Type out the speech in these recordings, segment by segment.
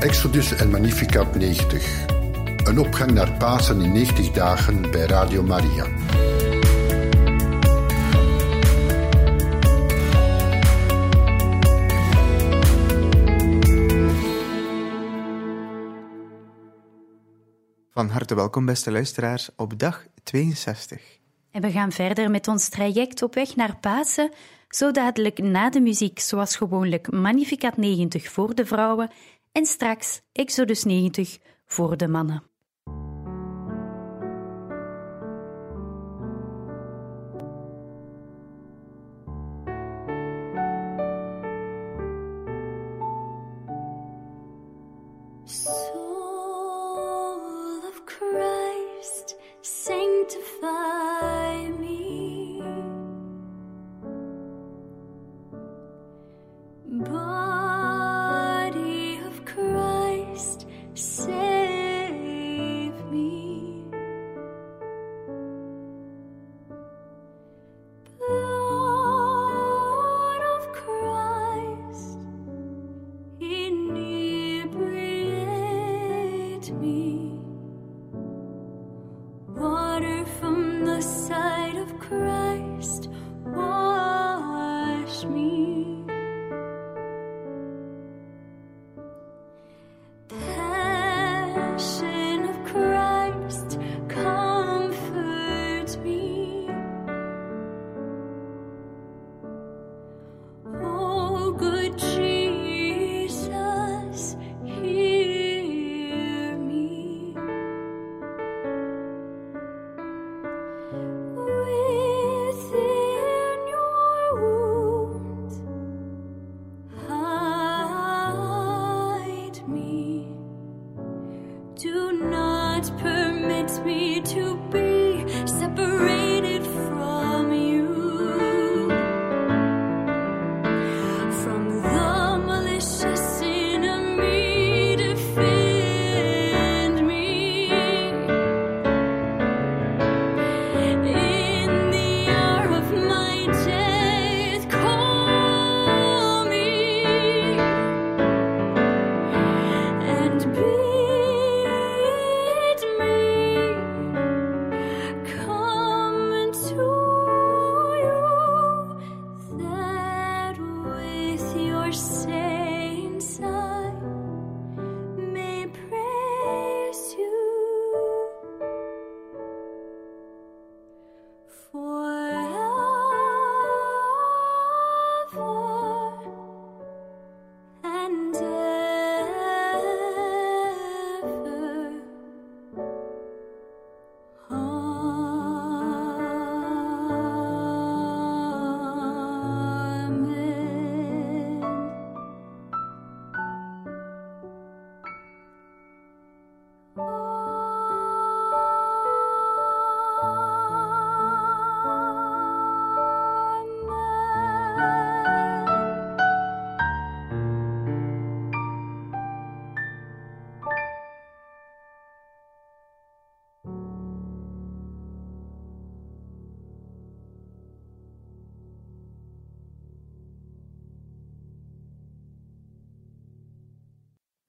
Exodus en Magnificat 90. Een opgang naar Pasen in 90 dagen bij Radio Maria. Van harte welkom, beste luisteraars, op dag 62. En we gaan verder met ons traject op weg naar Pasen, zo dadelijk na de muziek, zoals gewoonlijk Magnificat 90 voor de vrouwen en straks Exodus 90 voor de mannen. cry. Me to be separated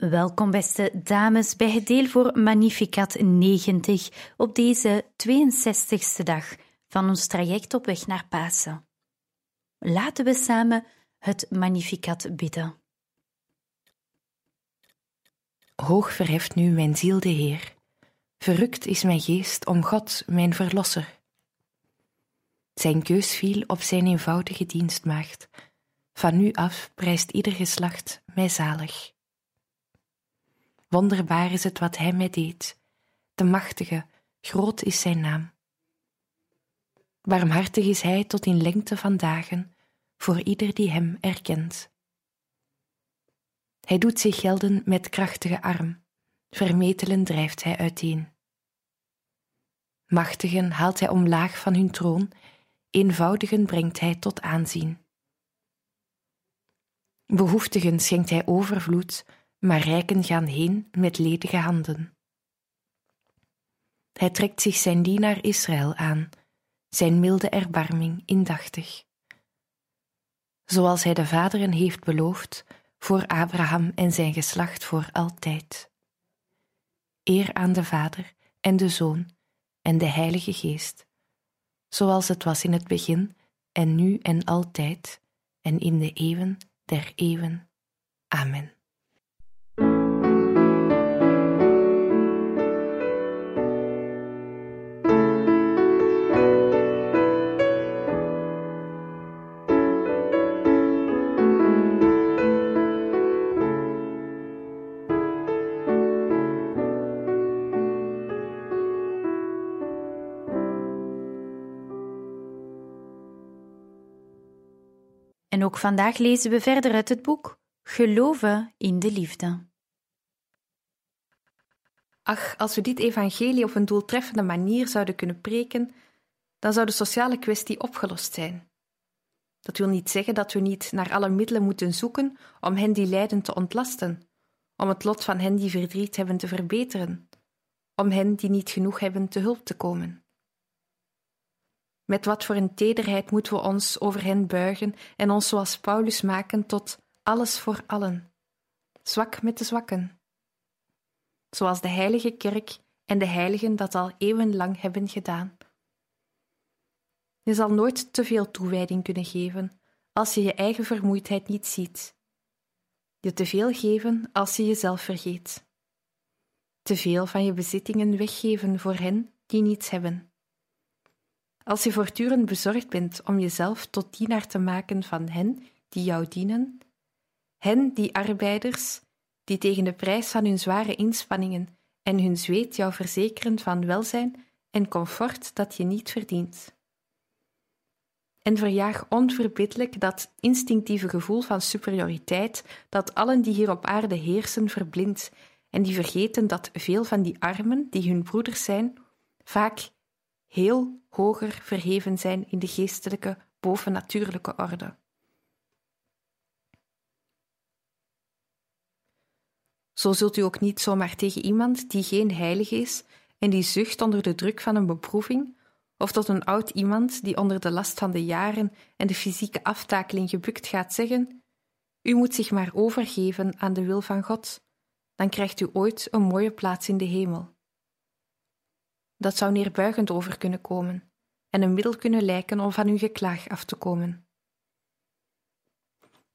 Welkom, beste dames, bij het deel voor Magnificat 90 op deze 62e dag van ons traject op weg naar Pasen. Laten we samen het Magnificat bidden. Hoog verheft nu mijn ziel de Heer. Verrukt is mijn geest om God, mijn Verlosser. Zijn keus viel op zijn eenvoudige dienstmaagd. Van nu af prijst ieder geslacht mij zalig. Wonderbaar is het wat hij mij deed. De machtige, groot is zijn naam. Barmhartig is hij tot in lengte van dagen, voor ieder die hem erkent. Hij doet zich gelden met krachtige arm, vermetelen drijft hij uiteen. Machtigen haalt hij omlaag van hun troon, eenvoudigen brengt hij tot aanzien. Behoeftigen schenkt hij overvloed, maar rijken gaan heen met ledige handen. Hij trekt zich zijn dienaar Israël aan, zijn milde erbarming indachtig. Zoals hij de vaderen heeft beloofd, voor Abraham en zijn geslacht voor altijd. Eer aan de Vader en de Zoon en de Heilige Geest, zoals het was in het begin en nu en altijd en in de eeuwen der eeuwen. Amen. En ook vandaag lezen we verder uit het boek Geloven in de Liefde. Ach, als we dit evangelie op een doeltreffende manier zouden kunnen preken, dan zou de sociale kwestie opgelost zijn. Dat wil niet zeggen dat we niet naar alle middelen moeten zoeken om hen die lijden te ontlasten, om het lot van hen die verdriet hebben te verbeteren, om hen die niet genoeg hebben te hulp te komen. Met wat voor een tederheid moeten we ons over hen buigen en ons zoals Paulus maken tot alles voor allen, zwak met de zwakken. Zoals de heilige kerk en de heiligen dat al eeuwenlang hebben gedaan. Je zal nooit te veel toewijding kunnen geven als je je eigen vermoeidheid niet ziet. Je te veel geven als je jezelf vergeet. Te veel van je bezittingen weggeven voor hen die niets hebben als je voortdurend bezorgd bent om jezelf tot dienaar te maken van hen die jou dienen, hen die arbeiders, die tegen de prijs van hun zware inspanningen en hun zweet jou verzekeren van welzijn en comfort dat je niet verdient. En verjaag onverbiddelijk dat instinctieve gevoel van superioriteit dat allen die hier op aarde heersen verblindt en die vergeten dat veel van die armen, die hun broeders zijn, vaak heel hoger verheven zijn in de geestelijke, bovennatuurlijke orde. Zo zult u ook niet zomaar tegen iemand die geen heilige is en die zucht onder de druk van een beproeving, of tot een oud iemand die onder de last van de jaren en de fysieke aftakeling gebukt gaat zeggen: U moet zich maar overgeven aan de wil van God, dan krijgt u ooit een mooie plaats in de hemel. Dat zou neerbuigend over kunnen komen en een middel kunnen lijken om van uw geklaag af te komen.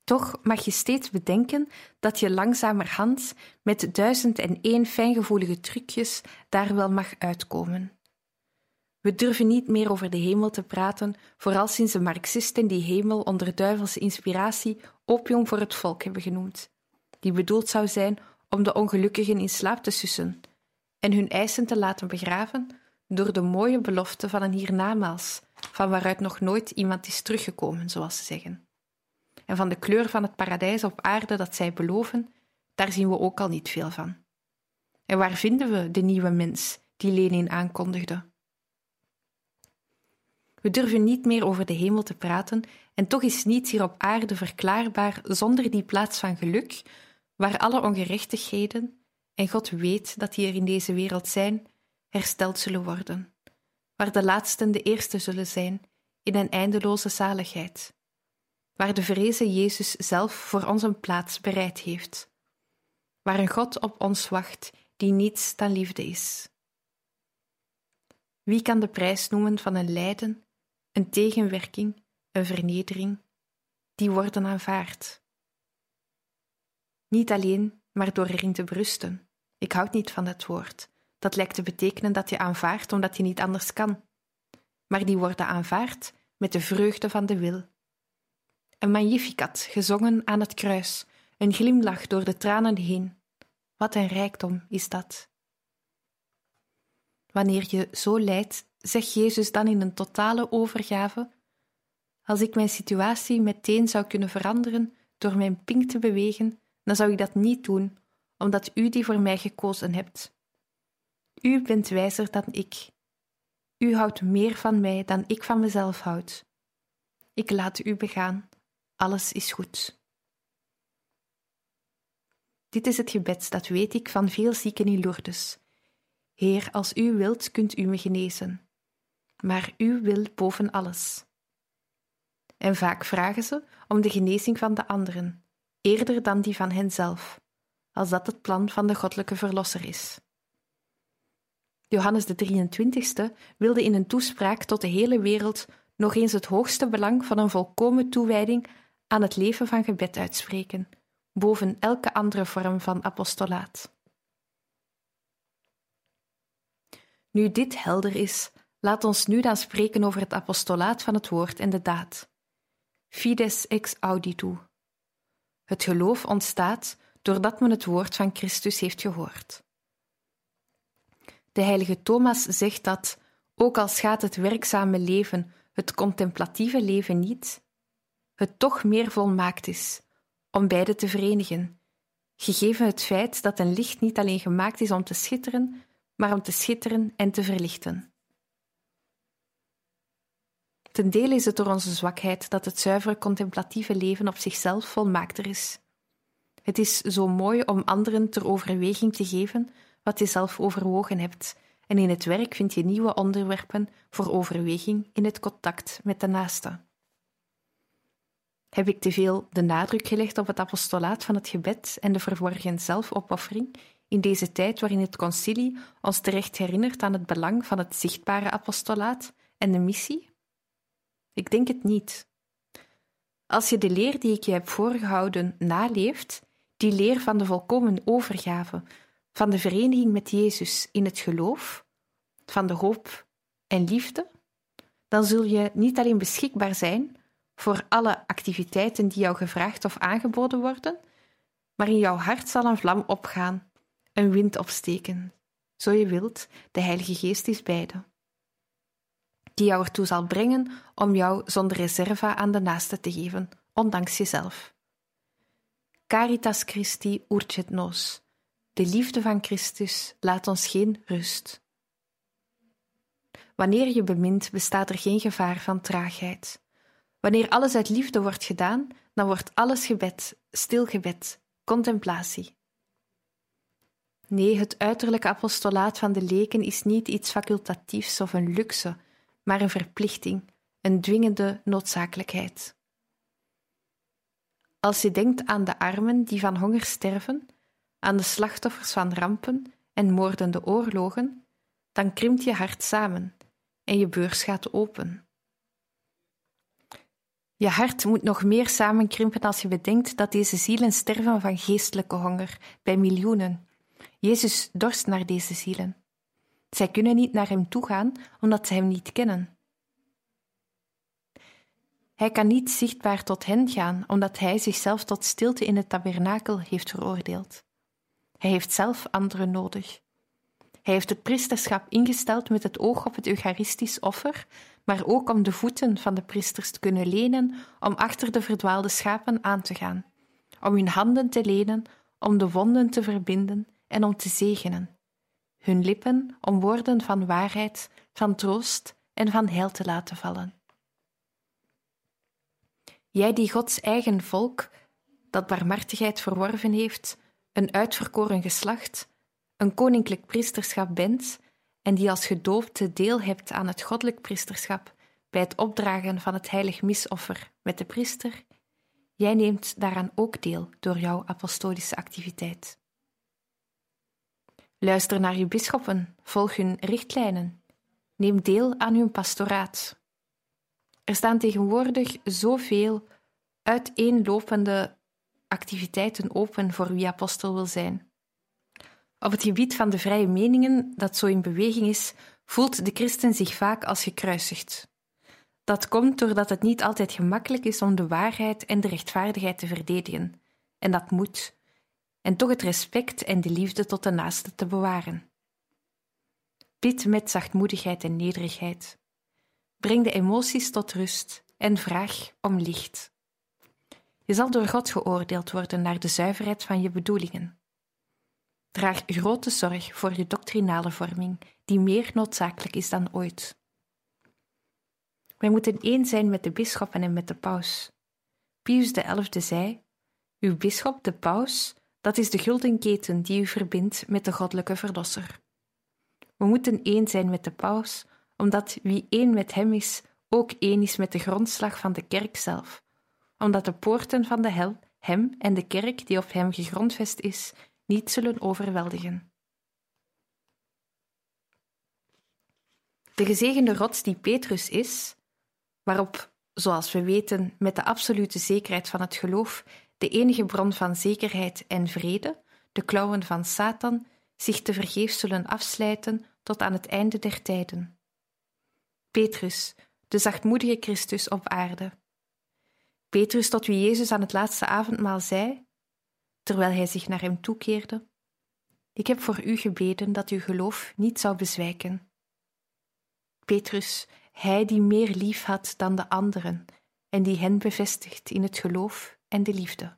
Toch mag je steeds bedenken dat je langzamerhand met duizend en één fijngevoelige trucjes daar wel mag uitkomen. We durven niet meer over de hemel te praten, vooral sinds de Marxisten die hemel onder duivelse inspiratie opium voor het volk hebben genoemd, die bedoeld zou zijn om de ongelukkigen in slaap te sussen en hun eisen te laten begraven door de mooie belofte van een hiernamaals, van waaruit nog nooit iemand is teruggekomen, zoals ze zeggen. En van de kleur van het paradijs op aarde dat zij beloven, daar zien we ook al niet veel van. En waar vinden we de nieuwe mens die Lenin aankondigde? We durven niet meer over de hemel te praten, en toch is niets hier op aarde verklaarbaar zonder die plaats van geluk, waar alle ongerechtigheden, en God weet dat die er in deze wereld zijn, hersteld zullen worden, waar de laatsten de eerste zullen zijn in een eindeloze zaligheid, waar de vrezen Jezus zelf voor ons een plaats bereid heeft, waar een God op ons wacht die niets dan liefde is. Wie kan de prijs noemen van een lijden, een tegenwerking, een vernedering, die worden aanvaard? Niet alleen, maar door erin te berusten. Ik houd niet van dat woord, dat lijkt te betekenen dat je aanvaardt omdat je niet anders kan. Maar die worden aanvaard met de vreugde van de wil. Een magnificat, gezongen aan het kruis, een glimlach door de tranen heen. Wat een rijkdom is dat. Wanneer je zo lijdt, zegt Jezus dan in een totale overgave: Als ik mijn situatie meteen zou kunnen veranderen door mijn pink te bewegen, dan zou ik dat niet doen, omdat u die voor mij gekozen hebt. U bent wijzer dan ik. U houdt meer van mij dan ik van mezelf houd. Ik laat u begaan. Alles is goed. Dit is het gebed, dat weet ik van veel zieken in Lourdes. Heer, als u wilt, kunt u me genezen. Maar u wil boven alles. En vaak vragen ze om de genezing van de anderen, eerder dan die van henzelf, als dat het plan van de goddelijke Verlosser is. Johannes de 23ste wilde in een toespraak tot de hele wereld nog eens het hoogste belang van een volkomen toewijding aan het leven van gebed uitspreken, boven elke andere vorm van apostolaat. Nu dit helder is, laat ons nu dan spreken over het apostolaat van het woord en de daad. Fides ex auditu. Het geloof ontstaat doordat men het woord van Christus heeft gehoord. De heilige Thomas zegt dat, ook al schaadt het werkzame leven, het contemplatieve leven niet, het toch meer volmaakt is om beide te verenigen, gegeven het feit dat een licht niet alleen gemaakt is om te schitteren, maar om te schitteren en te verlichten. Ten dele is het door onze zwakheid dat het zuivere contemplatieve leven op zichzelf volmaakter is. Het is zo mooi om anderen ter overweging te geven wat je zelf overwogen hebt, en in het werk vind je nieuwe onderwerpen voor overweging in het contact met de naaste. Heb ik te veel de nadruk gelegd op het apostolaat van het gebed en de verworgen zelfopoffering in deze tijd waarin het concilie ons terecht herinnert aan het belang van het zichtbare apostolaat en de missie? Ik denk het niet. Als je de leer die ik je heb voorgehouden naleeft, die leer van de volkomen overgave, van de vereniging met Jezus in het geloof, van de hoop en liefde, dan zul je niet alleen beschikbaar zijn voor alle activiteiten die jou gevraagd of aangeboden worden, maar in jouw hart zal een vlam opgaan, een wind opsteken. Zo je wilt, de Heilige Geest is beide. Die jou ertoe zal brengen om jou zonder reserva aan de naaste te geven, ondanks jezelf. Caritas Christi urget nos. De liefde van Christus laat ons geen rust. Wanneer je bemint, bestaat er geen gevaar van traagheid. Wanneer alles uit liefde wordt gedaan, dan wordt alles gebed, stilgebed, contemplatie. Nee, het uiterlijke apostolaat van de leken is niet iets facultatiefs of een luxe, maar een verplichting, een dwingende noodzakelijkheid. Als je denkt aan de armen die van honger sterven, aan de slachtoffers van rampen en moordende oorlogen, dan krimpt je hart samen en je beurs gaat open. Je hart moet nog meer samenkrimpen als je bedenkt dat deze zielen sterven van geestelijke honger bij miljoenen. Jezus dorst naar deze zielen. Zij kunnen niet naar hem toegaan omdat ze hem niet kennen. Hij kan niet zichtbaar tot hen gaan omdat hij zichzelf tot stilte in het tabernakel heeft veroordeeld. Hij heeft zelf anderen nodig. Hij heeft het priesterschap ingesteld met het oog op het Eucharistisch offer, maar ook om de voeten van de priesters te kunnen lenen om achter de verdwaalde schapen aan te gaan, om hun handen te lenen, om de wonden te verbinden en om te zegenen, hun lippen om woorden van waarheid, van troost en van heil te laten vallen. Jij die Gods eigen volk, dat barmhartigheid verworven heeft, een uitverkoren geslacht, een koninklijk priesterschap bent en die als gedoopte deel hebt aan het goddelijk priesterschap bij het opdragen van het heilig misoffer met de priester, jij neemt daaraan ook deel door jouw apostolische activiteit. Luister naar je bisschoppen, volg hun richtlijnen, neem deel aan hun pastoraat. Er staan tegenwoordig zoveel uiteenlopende activiteiten open voor wie apostel wil zijn. Op het gebied van de vrije meningen, dat zo in beweging is, voelt de christen zich vaak als gekruisigd. Dat komt doordat het niet altijd gemakkelijk is om de waarheid en de rechtvaardigheid te verdedigen. En dat moet. En toch het respect en de liefde tot de naaste te bewaren. Bid met zachtmoedigheid en nederigheid. Breng de emoties tot rust en vraag om licht. Je zal door God geoordeeld worden naar de zuiverheid van je bedoelingen. Draag grote zorg voor je doctrinale vorming, die meer noodzakelijk is dan ooit. Wij moeten één zijn met de bisschoppen en met de paus. Pius XI zei: Uw bisschop, de paus, dat is de gulden keten die u verbindt met de goddelijke verlosser. We moeten één zijn met de paus, omdat wie één met hem is, ook één is met de grondslag van de kerk zelf, omdat de poorten van de hel hem en de kerk die op hem gegrondvest is, niet zullen overweldigen. De gezegende rots die Petrus is, waarop, zoals we weten, met de absolute zekerheid van het geloof, de enige bron van zekerheid en vrede, de klauwen van Satan, zich te vergeefs zullen afslijten tot aan het einde der tijden. Petrus, de zachtmoedige Christus op aarde. Petrus, tot wie Jezus aan het laatste avondmaal zei, terwijl hij zich naar hem toekeerde: Ik heb voor u gebeden dat uw geloof niet zou bezwijken. Petrus, hij die meer lief had dan de anderen en die hen bevestigt in het geloof en de liefde.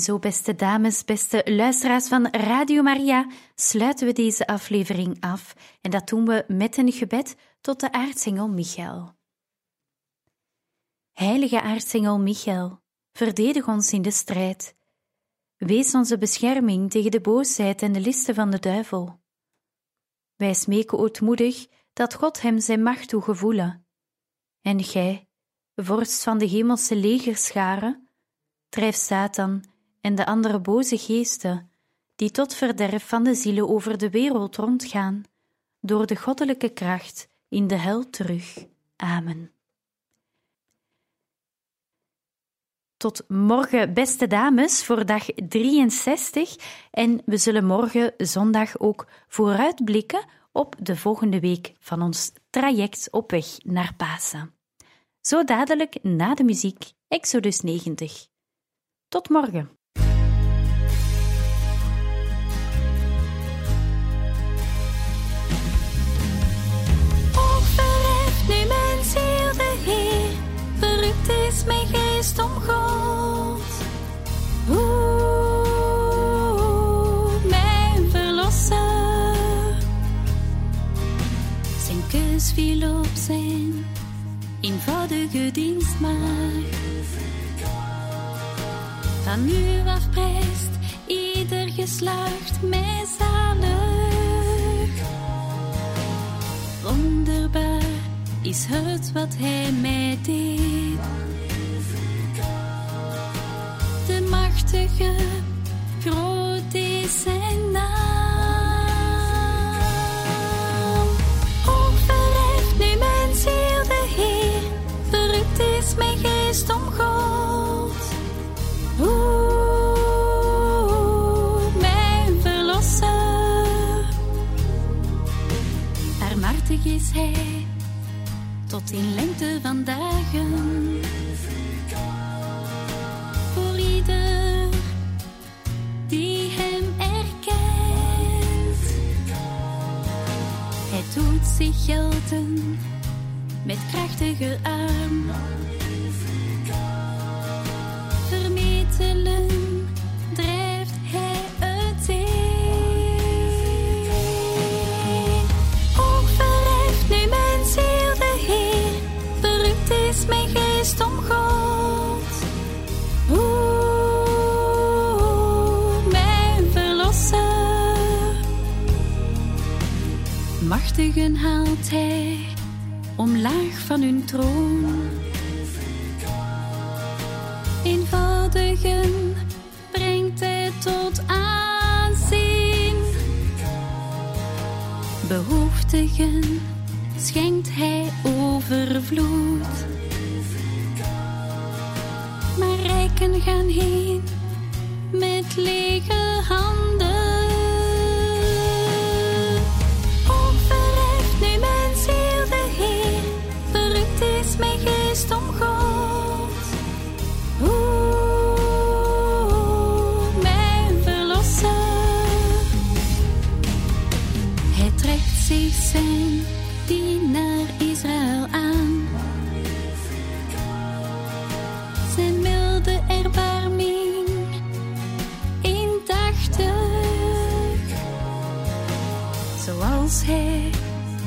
Zo, beste dames, beste luisteraars van Radio Maria, sluiten we deze aflevering af. En dat doen we met een gebed tot de aartsengel Michael. Heilige aartsengel Michael, verdedig ons in de strijd. Wees onze bescherming tegen de boosheid en de listen van de duivel. Wij smeken ootmoedig dat God hem zijn macht toegevoelen. En gij, vorst van de hemelse legerscharen, drijf Satan en de andere boze geesten, die tot verderf van de zielen over de wereld rondgaan, door de goddelijke kracht in de hel terug. Amen. Tot morgen, beste dames, voor dag 63. En we zullen morgen zondag ook vooruitblikken op de volgende week van ons traject op weg naar Pasen. Zo dadelijk na de muziek, Exodus 90. Tot morgen. Is mijn geest om God. Oeh, mijn verlosser. Zijn keus viel op zijn eenvoudige dienstmaagd. Van nu af prijst ieder geslacht mij zalig. is het wat hij mij deed. De machtige, groot is zijn naam. Ook verrijft nu mijn ziel de Heer, verrukt is mijn geest om God. Hoe mijn verlosser, machtig is hij in lengte van dagen. Voor ieder die hem erkent. Hij doet zich gelden met krachtige arm. Haalt hij omlaag van hun troon. Eenvoudigen brengt hij tot aanzien. Behoeftigen schenkt hij overvloed. Maar rijken gaan heen met lege handen.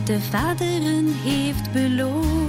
De vaderen heeft beloofd.